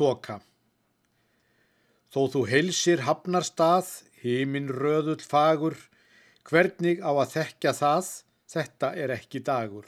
þoka. Þó þú heilsir hafnar stað, hímin röðull fagur, hvernig á að þekka það, þetta er ekki dagur.